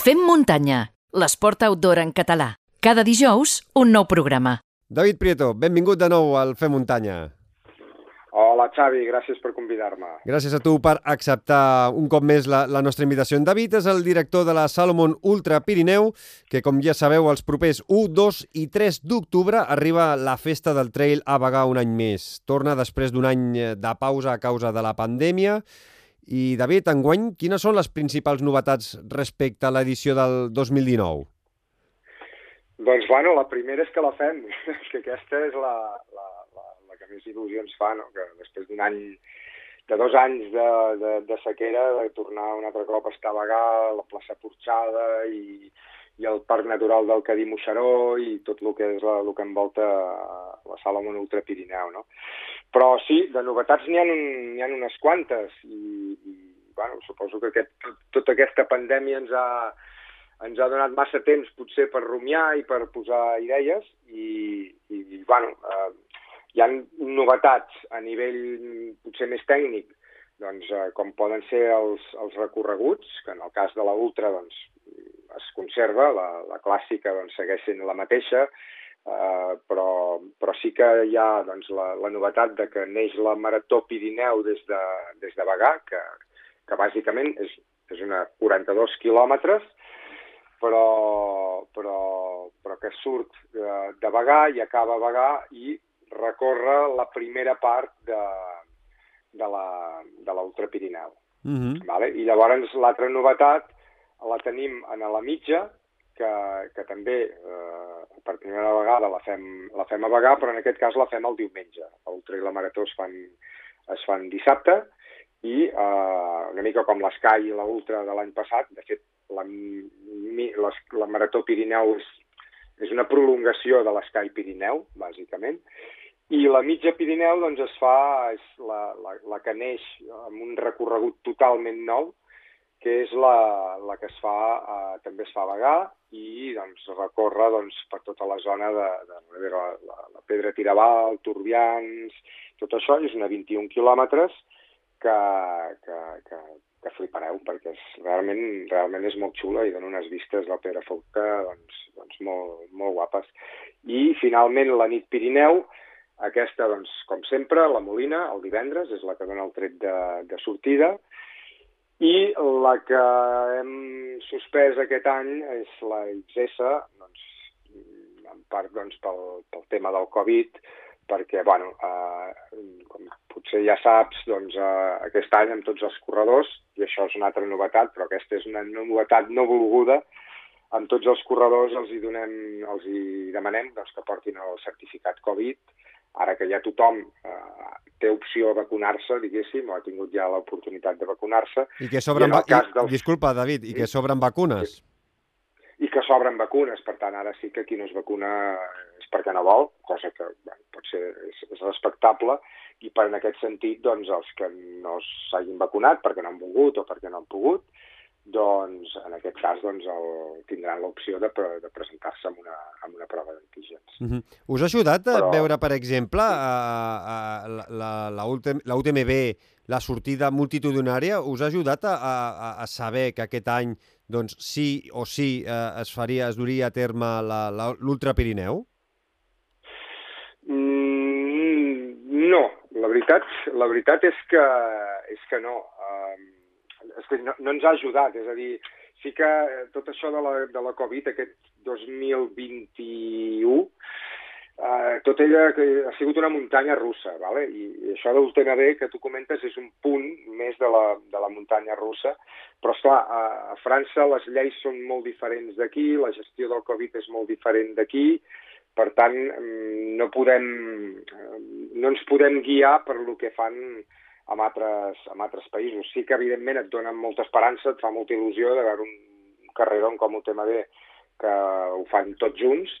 Fem muntanya, l'esport outdoor en català. Cada dijous, un nou programa. David Prieto, benvingut de nou al Fem Muntanya. Hola, Xavi, gràcies per convidar-me. Gràcies a tu per acceptar un cop més la, la nostra invitació. En David és el director de la Salomon Ultra Pirineu, que, com ja sabeu, els propers 1, 2 i 3 d'octubre arriba la festa del trail a Bagà un any més. Torna després d'un any de pausa a causa de la pandèmia. I, David, enguany, quines són les principals novetats respecte a l'edició del 2019? Doncs, bueno, la primera és que la fem, que aquesta és la, la, la, la que més il·lusions fa, no? que després d'un any, de dos anys de, de, de sequera, de tornar un altre cop a Bagà, la plaça Porxada i, i el Parc Natural del Cadí Moixeró i tot el que és la, el que envolta la Sala Mont Ultra Pirineu, no? Però sí, de novetats n'hi ha, un, ha unes quantes i, i bueno, suposo que aquest, tot, tota aquesta pandèmia ens ha, ens ha donat massa temps potser per rumiar i per posar idees i, i bueno, eh, hi ha novetats a nivell potser més tècnic, doncs, eh, com poden ser els, els recorreguts, que en el cas de la Ultra doncs, es conserva, la, la clàssica doncs, segueix sent la mateixa, eh, però, però sí que hi ha doncs, la, la novetat de que neix la Marató Pirineu des de, des de Bagà, que, que bàsicament és, és una 42 quilòmetres, però, però, però que surt de, de Bagà i acaba a Bagà i recorre la primera part de, de la, de l'Ultrapirineu. Mm -hmm. vale? I llavors l'altra novetat la tenim en la mitja, que, que també eh, per primera vegada la fem, la fem a Bagà, però en aquest cas la fem el diumenge. L'Ultra i la Marató es fan, es fan dissabte i eh, una mica com l'Sky i l'Ultra de l'any passat, de fet la, la, la Marató Pirineu és, és una prolongació de l'Sky Pirineu, bàsicament, i la mitja Pirineu doncs, es fa, és la, la, la que neix amb un recorregut totalment nou, que és la, la que es fa, eh, també es fa Bagà i doncs, recorre doncs, per tota la zona de, de, la, la, la Pedra Tiraval, Turbians, tot això, és una 21 quilòmetres que, que, que, que flipareu, perquè és, realment, realment és molt xula i dona unes vistes del Pedrafolca doncs, doncs molt, molt guapes. I finalment la nit Pirineu, aquesta, doncs, com sempre, la Molina, el divendres, és la que dona el tret de, de sortida, i la que hem suspès aquest any és la XS, doncs, en part doncs, pel, pel tema del Covid, perquè, bueno, eh, com potser ja saps, doncs, eh, aquest any amb tots els corredors, i això és una altra novetat, però aquesta és una novetat no volguda, amb tots els corredors els hi, donem, els hi demanem doncs, que portin el certificat Covid, ara que ja tothom eh, té opció a vacunar-se, diguéssim, o ha tingut ja l'oportunitat de vacunar-se. I que sobren, I, dels... Disculpa, David, i que sobren vacunes. I, I que sobren vacunes, per tant, ara sí que qui no es vacuna és perquè no vol, cosa que bueno, pot ser és, és respectable, i per en aquest sentit, doncs, els que no s'hagin vacunat perquè no han volgut o perquè no han pogut, doncs en aquest cas doncs, el, tindran l'opció de, de presentar-se amb, una, amb una prova d'antígens. Uh -huh. Us ha ajudat a Però... veure, per exemple, a, a, la, la, la UTMB, la sortida multitudinària, us ha ajudat a, a, a saber que aquest any doncs, sí o sí eh, es faria, es duria a terme l'Ultra Pirineu? Mm, no, la veritat, la veritat és que, és que no. Que no, no ens ha ajudat, és a dir, sí que tot això de la, de la Covid, aquest 2021, eh, tot ella que ha sigut una muntanya russa, vale? I, i això de l'UTMB que tu comentes és un punt més de la, de la muntanya russa, però esclar, a, a França les lleis són molt diferents d'aquí, la gestió del Covid és molt diferent d'aquí, per tant, mm, no podem, no ens podem guiar per lo que fan amb altres, amb altres països. Sí que, evidentment, et donen molta esperança, et fa molta il·lusió de veure un carreró com el tema B que ho fan tots junts,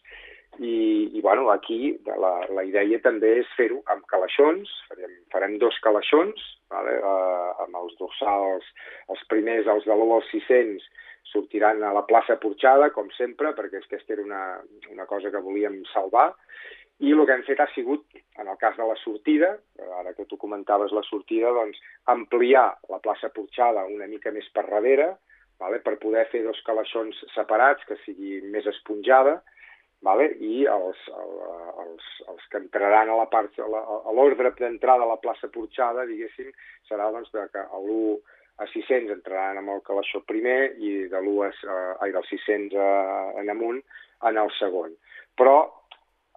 i, i bueno, aquí la, la idea també és fer-ho amb calaixons, farem, farem dos calaixons, vale? uh, amb els dorsals, els primers, els de l'1 als 600, sortiran a la plaça Porxada, com sempre, perquè aquesta era una, una cosa que volíem salvar, i el que hem fet ha sigut, en el cas de la sortida, ara que tu comentaves la sortida, doncs ampliar la plaça Porxada una mica més per darrere, vale? per poder fer dos calaixons separats, que sigui més esponjada, vale? i els, els, els que entraran a la part, a l'ordre d'entrada a la plaça Porxada, diguéssim, serà doncs, que l'1 a 600 entraran amb el calaixó primer i de l'1 a, ai, dels 600 a, en amunt en el segon. Però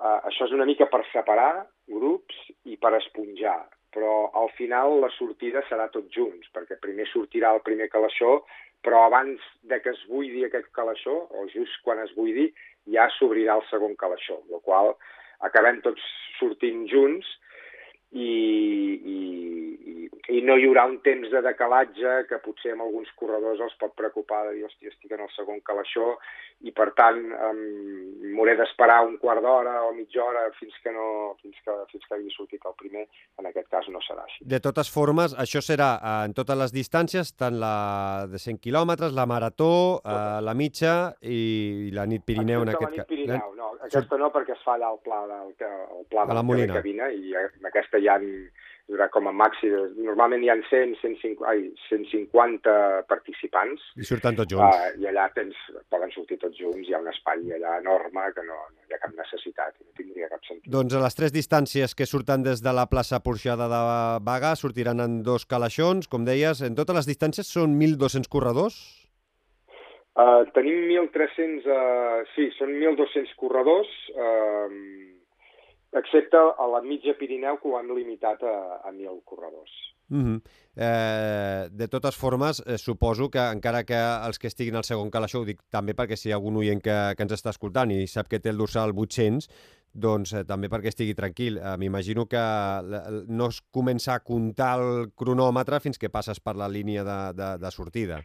uh, això és una mica per separar grups i per esponjar, però al final la sortida serà tots junts, perquè primer sortirà el primer calaixó, però abans de que es buidi aquest calaixó, o just quan es buidi, ja s'obrirà el segon calaixó, el qual acabem tots sortint junts i, i, i, i no hi haurà un temps de decalatge que potser amb alguns corredors els pot preocupar de dir, hòstia, estic en el segon calaixó i per tant um, m'hauré d'esperar un quart d'hora o mitja hora fins que, no, fins, que, fins que hagi sortit el primer, en aquest cas no serà així. De totes formes, això serà eh, en totes les distàncies, tant la de 100 quilòmetres, la marató, eh, la mitja i la nit Pirineu en aquest cas. Pirineu, aquesta no perquè es fa allà el pla, del, el pla de, la, la cabina i en aquesta hi ha haurà com a màxim, normalment hi ha 100, 150, ai, 150 participants. I surten tots junts. Uh, I allà tens, poden sortir tots junts, hi ha un espai allà enorme que no, no hi ha cap necessitat, no tindria cap sentit. Doncs a les tres distàncies que surten des de la plaça Porxada de Baga sortiran en dos calaixons, com deies, en totes les distàncies són 1.200 corredors? Uh, tenim 1.300, uh, sí, són 1.200 corredors, uh, excepte a la mitja Pirineu, que ho han limitat a, a 1.000 corredors. Mm -hmm. eh, de totes formes, eh, suposo que encara que els que estiguin al segon calaixó, ho dic també perquè si hi ha algun oient que, que ens està escoltant i sap que té el dorsal 800, doncs eh, també perquè estigui tranquil. Eh, M'imagino que no es comença a comptar el cronòmetre fins que passes per la línia de, de, de sortida.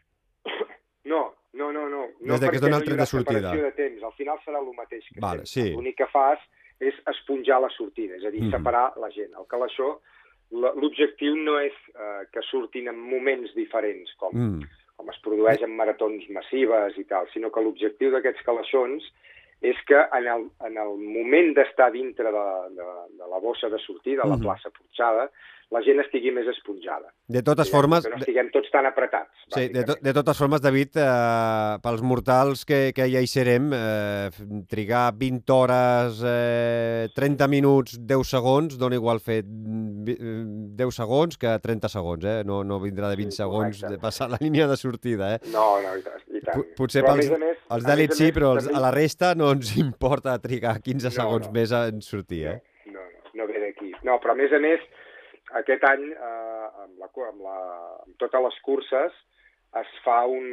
No. Des de que es dona el tret de sortida. De temps. Al final serà el mateix que vale, sí. L'únic que fas és esponjar la sortida, és a dir, mm. separar la gent. El calaixó, l'objectiu no és eh, que surtin en moments diferents, com, mm. com es produeix en maratons massives i tal, sinó que l'objectiu d'aquests calaixons és que en el, en el moment d'estar dintre de, de, de la bossa de sortida, a la mm -hmm. plaça Porxada, la gent estigui més esponjada. De totes formes... Que no estiguem tots tan apretats. Sí, de, to, de totes formes, David, eh, pels mortals que, que ja hi serem, eh, trigar 20 hores, eh, 30 minuts, 10 segons, dona igual fer 10 segons que 30 segons, eh? No, no vindrà de 20 sí, segons de passar la línia de sortida, eh? No, no, i tant. I tant. Potser però, pels més, els d'elit sí, però els, a la resta no ens importa trigar 15 no, segons no. més en sortir, eh? No, no, no ve d'aquí. No, però a més a més, aquest any, eh, amb, la, amb, la, amb totes les curses, es fa un,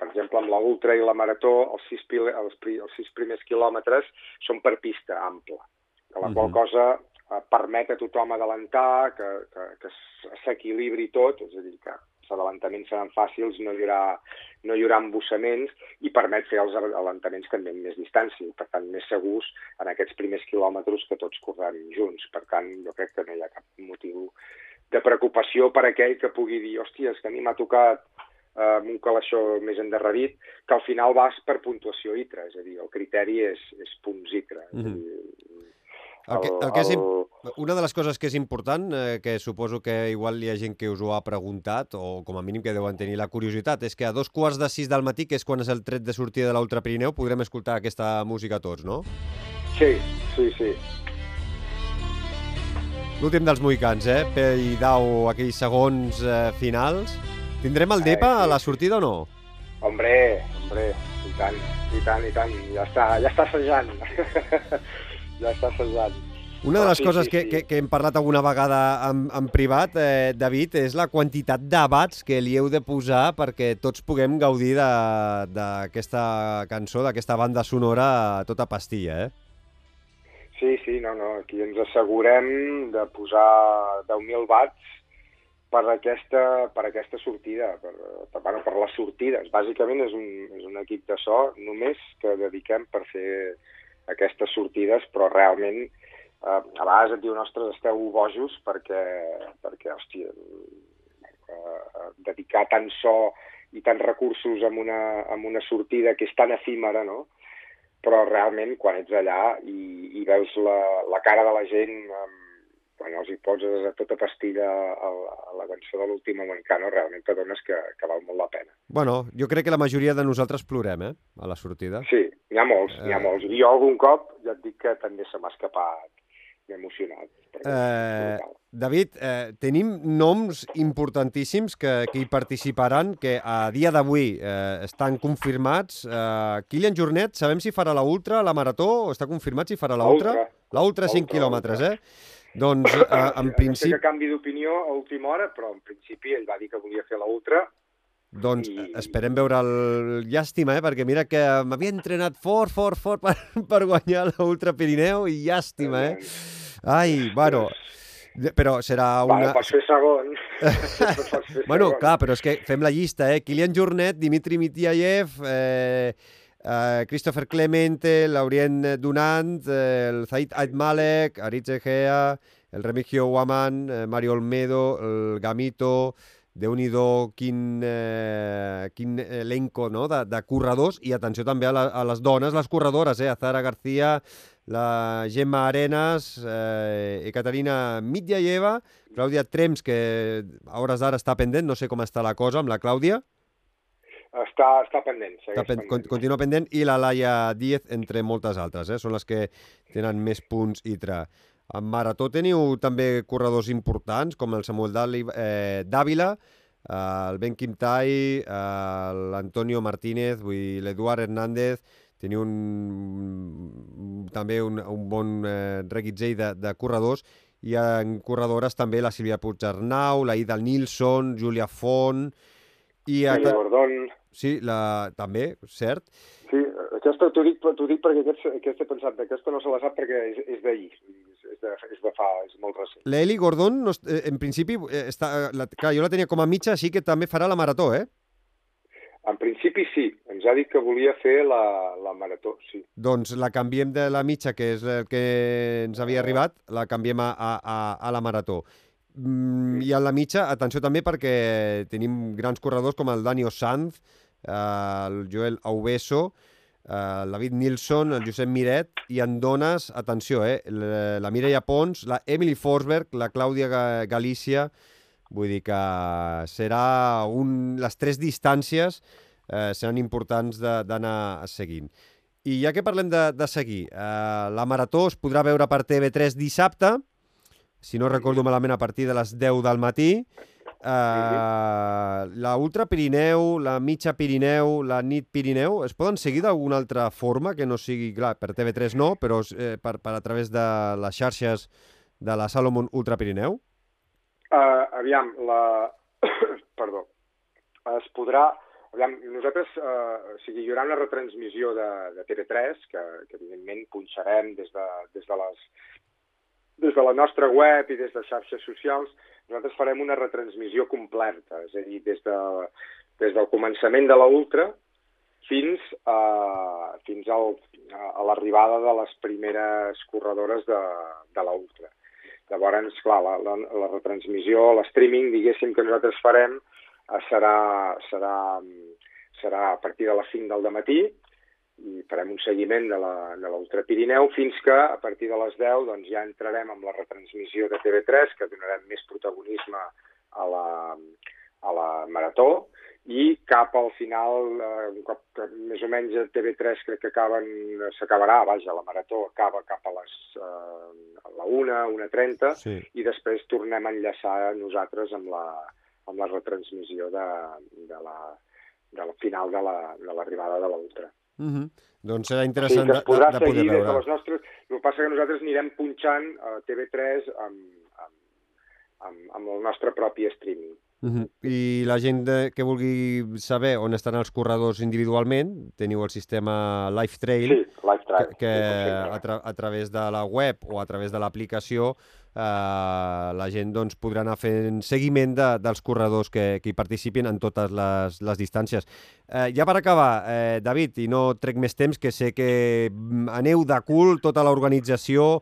per exemple, amb l'ultra i la marató, els sis, els, els sis primers quilòmetres són per pista ampla, que la uh -huh. qual mhm. cosa eh, permet a tothom adelantar, que, que, que s'equilibri tot, és a dir, que els adelantaments seran fàcils, no hi haurà, no hi haurà embossaments i permet fer els adelantaments també amb més distància, per tant, més segurs en aquests primers quilòmetres que tots correm junts. Per tant, jo crec que no hi ha cap motiu de preocupació per aquell que pugui dir, hòstia, és que a mi m'ha tocat eh, amb un calaixó més endarrerit, que al final vas per puntuació ITRA, és a dir, el criteri és, és punts ITRA. Mm -hmm. El que, el que és, una de les coses que és important, eh, que suposo que igual hi ha gent que us ho ha preguntat, o com a mínim que deuen tenir la curiositat, és que a dos quarts de sis del matí, que és quan és el tret de sortida de l'Ultra Pirineu, podrem escoltar aquesta música tots, no? Sí, sí, sí. L'últim dels moicans, eh? i Dau, aquells segons eh, finals. Tindrem el DEPA eh, sí. a la sortida o no? Hombre, hombre, i tant, i tant, i tant. Ja està, ja està assajant. ja està cessant. Una de les sí, coses sí, que, sí. Que, que hem parlat alguna vegada en, en privat, eh, David, és la quantitat d'abats que li heu de posar perquè tots puguem gaudir d'aquesta cançó, d'aquesta banda sonora tota pastilla, eh? Sí, sí, no, no, aquí ens assegurem de posar 10.000 watts per aquesta, per aquesta sortida, per, per, bueno, per les sortides. Bàsicament és un, és un equip de so només que dediquem per fer aquestes sortides, però realment eh, a vegades et diuen, ostres, esteu bojos perquè, perquè hòstia, eh, dedicar tant so i tants recursos en una, en una sortida que és tan efímera, no? però realment quan ets allà i, i veus la, la cara de la gent amb, quan els hi poses a tota pastilla a, a la cançó de l'últim Moicano, realment t'adones que, que val molt la pena. Bueno, jo crec que la majoria de nosaltres plorem, eh?, a la sortida. Sí, n'hi ha molts, n'hi ha Eh. molts. I jo algun cop, ja et dic que també se m'ha escapat, emocionat. Eh. David, eh, tenim noms importantíssims que, que hi participaran, que a dia d'avui eh, estan confirmats. Eh, Kilian Jornet, sabem si farà la ultra, la marató, està confirmat si farà la ultra? La ultra 5 Ultra, quilòmetres, eh? Doncs, eh, en principi, que canvi d'opinió a última hora, però en principi ell va dir que volia fer la ultra. doncs i- esperem veure el... Llàstima, eh? Perquè mira que m'havia entrenat fort, fort, fort per, per guanyar la Ultra Pirineu i llàstima, eh? Ai, bueno, però serà Una... Vale, pots fer segon. Pots fer Bueno, segon. clar, però és que fem la llista, eh? Kilian Jornet, Dimitri Mitiayev, eh, eh, Christopher Clemente, Laurien Dunant, eh, el Zaid Aitmalek, Aritz Egea, el Remigio Waman, eh, Mario Olmedo, el Gamito, déu nhi quin, eh, quin elenco no? de, de corredors, i atenció també a, la, a les dones, les corredores, eh? Azara García, la Gemma Arenas, eh, Ekaterina Mitjayeva, Clàudia Trems, que a hores d'ara està pendent, no sé com està la cosa amb la Clàudia, Està, està pendent, està pen, pendent. con- continua pendent, i la Laia Díez, entre moltes altres, eh? són les que tenen més punts i tra. En marató teniu també corredors importants, com el Samuel eh, Dávila, eh, el Ben Quimtai, eh, l'Antonio Martínez, l'Eduard Hernández, teniu un, també un, un bon eh, reguitzell de, de corredors, i en corredores també la Sílvia Puigdernau, la Ida Nilsson, Júlia Font, i a. Sí, la, també, cert. Sí, aquesta t'ho dic, dic perquè aquest, aquest he pensat, aquesta no se la sap perquè és, és d'ahir, és, de, és de fa, és molt recent. L'Eli Gordon, no, eh, en principi, eh, està, la, clar, jo la tenia com a mitja, així que també farà la marató, eh? En principi sí, ens ha dit que volia fer la, la marató, sí. Doncs la canviem de la mitja, que és el que ens havia arribat, la canviem a, a, a la marató. Mm, I a la mitja, atenció també perquè tenim grans corredors com el Dani Sanz, eh, el Joel Aubeso, eh, el David Nilsson, el Josep Miret, i en dones, atenció, eh, la, Mireia Pons, la Emily Forsberg, la Clàudia Ga- Galícia, vull dir que serà un... Les tres distàncies eh, seran importants d'anar seguint. I ja que parlem de, de seguir, eh, la marató es podrà veure per TV3 dissabte, si no recordo malament a partir de les 10 del matí. Eh, la Ultra Pirineu, la Mitja Pirineu, la Nit Pirineu, es poden seguir d'alguna altra forma que no sigui, clar, per TV3 no, però eh, per, per a través de les xarxes de la Salomon Ultra Pirineu? Uh, aviam, la... Perdó. Es podrà... Aviam, nosaltres, uh, o sigui, hi haurà una retransmissió de, de TV3, que, que evidentment punxarem des de, des de les des de la nostra web i des de xarxes socials, nosaltres farem una retransmissió completa, és a dir, des, de, des del començament de la Ultra fins, a, fins al, a l'arribada de les primeres corredores de, de la Ultra. Llavors, clar, la, la, la retransmissió, l'streaming, diguéssim, que nosaltres farem eh, serà, serà, serà a partir de les 5 del matí i farem un seguiment de la- de l'Ultra Pirineu fins que a partir de les 10 doncs, ja entrarem amb la retransmissió de TV3 que donarem més protagonisme a la, a la marató i cap al final, eh, un cop que més o menys a TV3 crec que acaben, s'acabarà, vaja, la marató acaba cap a les eh, a la 1, 1.30 Sí. i després tornem a enllaçar nosaltres amb la, amb la retransmissió de, de la, de la final de la- de l'arribada la, de l'Ultra. Mm -hmm. Doncs serà O sigui interessant que de, es podrà de, de poder seguir des de veure. les nostres... El que passa que nosaltres anirem punxant a TV3 amb, amb, amb, amb el nostre propi streaming. Mm -hmm. I la gent de, que vulgui saber on estan els corredors individualment, teniu el sistema Live Trail, Sí, que, que a, tra a través de la web o a través de l'aplicació eh, la gent doncs, podrà anar fent seguiment de, dels corredors que, que hi participin en totes les, les distàncies. Eh, ja per acabar, eh, David, i no trec més temps, que sé que mm, aneu de cul, tota l'organització,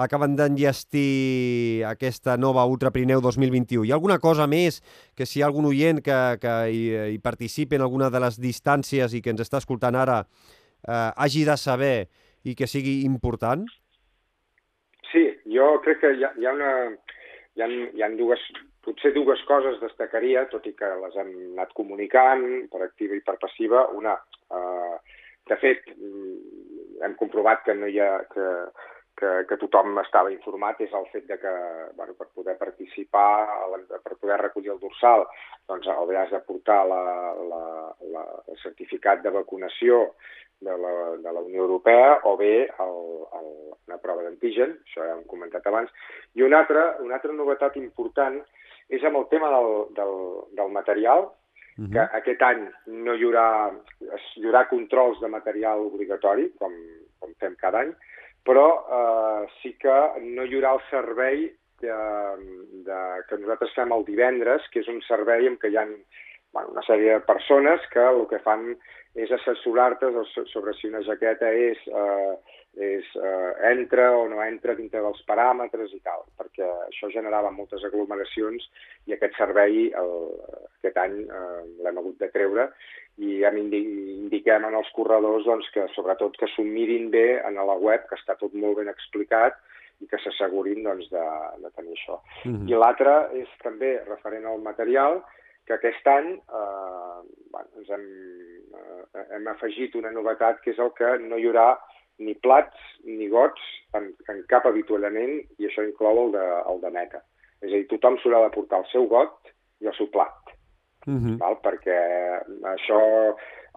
acaben d'enllestir aquesta nova Ultra Pirineu 2021. Hi ha alguna cosa més que si hi ha algun oient que, que hi, hi participi en alguna de les distàncies i que ens està escoltant ara eh, hagi de saber i que sigui important? Sí, Jo crec que hi ha, hi ha una... Hi ha, hi ha dues, potser dues coses destacaria, tot i que les hem anat comunicant per activa i per passiva. Una, eh, de fet, mm, hem comprovat que no hi ha... que, que, que tothom estava informat és el fet de que bueno, per poder participar, per poder recollir el dorsal, doncs has de portar la, la, la, el certificat de vacunació de la, de la Unió Europea o bé el, el, una prova d'antigen, això ja hem comentat abans. I una altra, una altra novetat important és amb el tema del, del, del material, uh -huh. que aquest any no hi haurà, hi haurà controls de material obligatori, com, com fem cada any, però eh, sí que no hi haurà el servei de, de, que nosaltres fem el divendres, que és un servei en què hi ha bueno, una sèrie de persones que el que fan és assessorar-te sobre si una jaqueta és, eh, és eh, entra o no entra dintre dels paràmetres i tal, perquè això generava moltes aglomeracions i aquest servei el, aquest any eh, l'hem hagut de treure i indi indiquem en els corredors doncs, que sobretot que s'ho mirin bé en la web, que està tot molt ben explicat i que s'assegurin doncs, de, de tenir això. Mm -hmm. I l'altre és també referent al material, que aquest any eh, bueno, ens hem, eh, hem afegit una novetat que és el que no hi haurà ni plats ni gots en, en cap avituallament i això inclou el de, el de meta. És a dir, tothom s'haurà de portar el seu got i el seu plat uh -huh. val? perquè això,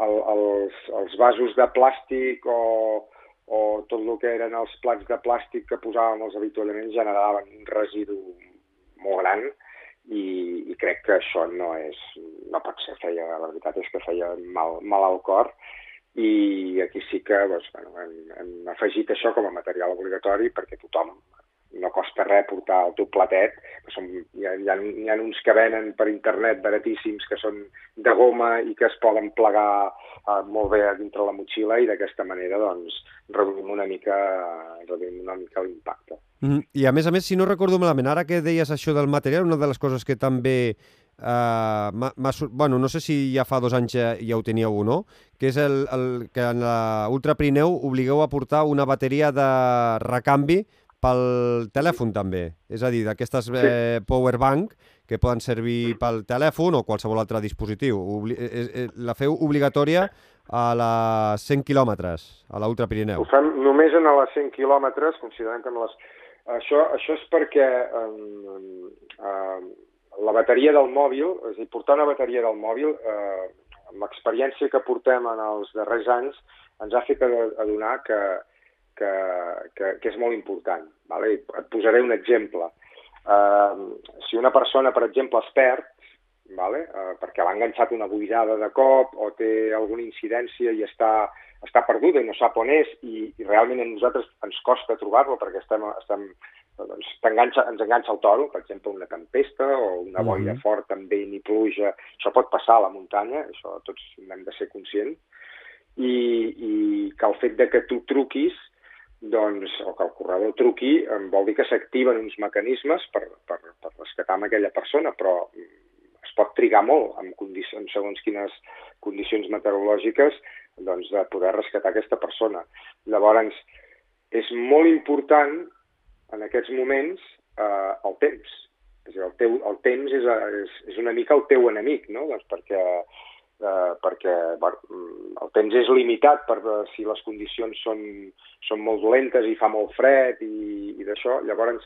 el, els, els vasos de plàstic o, o tot el que eren els plats de plàstic que posàvem als avituallaments generaven un residu molt gran i, i crec que això no és, no pot ser, feia, la veritat és que feia mal, mal al cor i aquí sí que doncs, bueno, hem, hem afegit això com a material obligatori perquè tothom no costa res portar el teu platet, que són, hi, ha, hi, ha, hi ha uns que venen per internet baratíssims que són de goma i que es poden plegar uh, molt bé dintre la motxilla i d'aquesta manera doncs, reduïm una mica, reduïm una mica l'impacte. Mm, I a més a més, si no recordo malament, ara que deies això del material, una de les coses que també Uh, bueno, no sé si ja fa dos anys ja, ja ho teníeu o no, que és el, el que en l'Ultra Pirineu obligueu a portar una bateria de recanvi pel telèfon també, és a dir, d'aquestes sí. eh, powerbank que poden servir pel telèfon o qualsevol altre dispositiu. Obli eh, eh, eh la feu obligatòria a les 100 quilòmetres, a l'Ultra Pirineu. Ho fem només en a les 100 quilòmetres, considerant que en les... Això, això és perquè eh, eh, la bateria del mòbil, és a dir, portar una bateria del mòbil, eh, amb l'experiència que portem en els darrers anys, ens ha fet adonar que, que, que, que és molt important. Vale? Et posaré un exemple. Uh, si una persona, per exemple, es perd, vale? uh, perquè l'ha enganxat una buidada de cop o té alguna incidència i està, està perduda i no sap on és i, i realment a nosaltres ens costa trobar-lo perquè estem, estem doncs, enganxa, ens enganxa el toro, per exemple, una tempesta o una boira mm -hmm. forta amb vent i pluja. Això pot passar a la muntanya, això tots n'hem de ser conscients. I, i que el fet de que tu truquis doncs, o que el corredor truqui, vol dir que s'activen uns mecanismes per, per, per rescatar amb aquella persona, però es pot trigar molt en, condicions, segons quines condicions meteorològiques doncs, de poder rescatar aquesta persona. Llavors, és molt important en aquests moments eh, el temps. És dir, el, teu, el temps és, és, és una mica el teu enemic, no? doncs perquè eh, perquè bueno, el temps és limitat per eh, si les condicions són, són molt dolentes i fa molt fred i, i d'això. Llavors,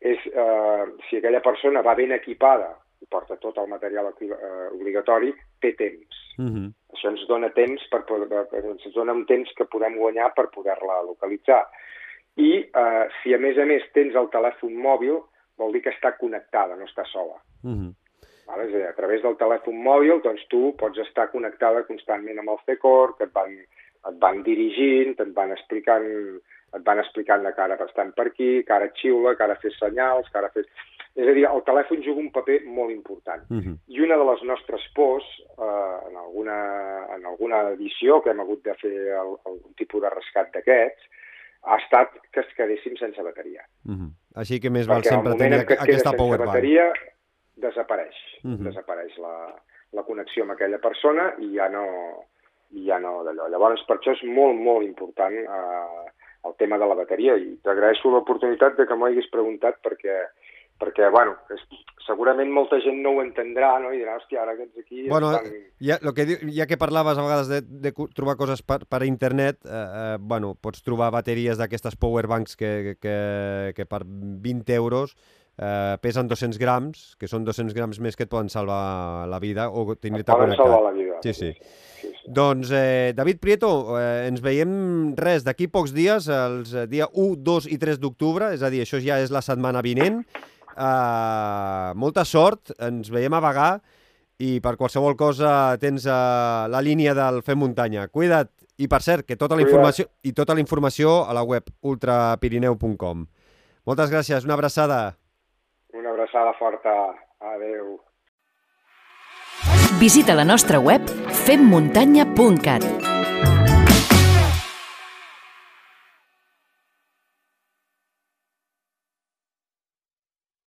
és, eh, si aquella persona va ben equipada i porta tot el material eh, obligatori, té temps. Mm -hmm. Això ens dona temps per, per, ens dona un temps que podem guanyar per poder-la localitzar. I eh, si a més a més tens el telèfon mòbil, vol dir que està connectada, no està sola. Mm -hmm. Vale? És a, dir, a través del telèfon mòbil doncs, tu pots estar connectada constantment amb el CECOR, que et van, et van dirigint, et van explicant et van explicant que ara estan per aquí, que ara xiula, que ara fes senyals, que ara fes... És a dir, el telèfon juga un paper molt important. Uh mhm. -huh. I una de les nostres pors, eh, en, alguna, en alguna edició que hem hagut de fer el, algun tipus de rescat d'aquests, ha estat que es quedéssim sense bateria. Uh mhm. -huh. Així que més val sempre tenir aquesta powerbank. Bateria, desapareix. Uh mhm. -huh. Desapareix la, la connexió amb aquella persona i ja no, i ja no d'allò. Llavors, per això és molt, molt important eh, el tema de la bateria i t'agraeixo l'oportunitat de que m'ho haguis preguntat perquè, perquè bueno, és, segurament molta gent no ho entendrà no? i dirà, hòstia, ara aquests aquí... Bueno, estan... ja, lo que, ja que parlaves a vegades de, de trobar coses per, per internet, eh, eh, bueno, pots trobar bateries d'aquestes powerbanks que, que, que per 20 euros eh, pesen 200 grams, que són 200 grams més que et poden salvar la vida o Et tenir-te poden connectat. salvar la vida. Sí, sí. sí, sí. Doncs, eh, David Prieto, eh, ens veiem res d'aquí pocs dies, els eh, dia 1, 2 i 3 d'octubre, és a dir, això ja és la setmana vinent. Uh, molta sort, ens veiem a Bagà i per qualsevol cosa tens uh, la línia del Fem Muntanya. Cuida't! I per cert, que tota la informació, i tota la informació a la web ultrapirineu.com. Moltes gràcies, una abraçada. Una abraçada forta. Adeu. Visita la nostra web femmuntanya.cat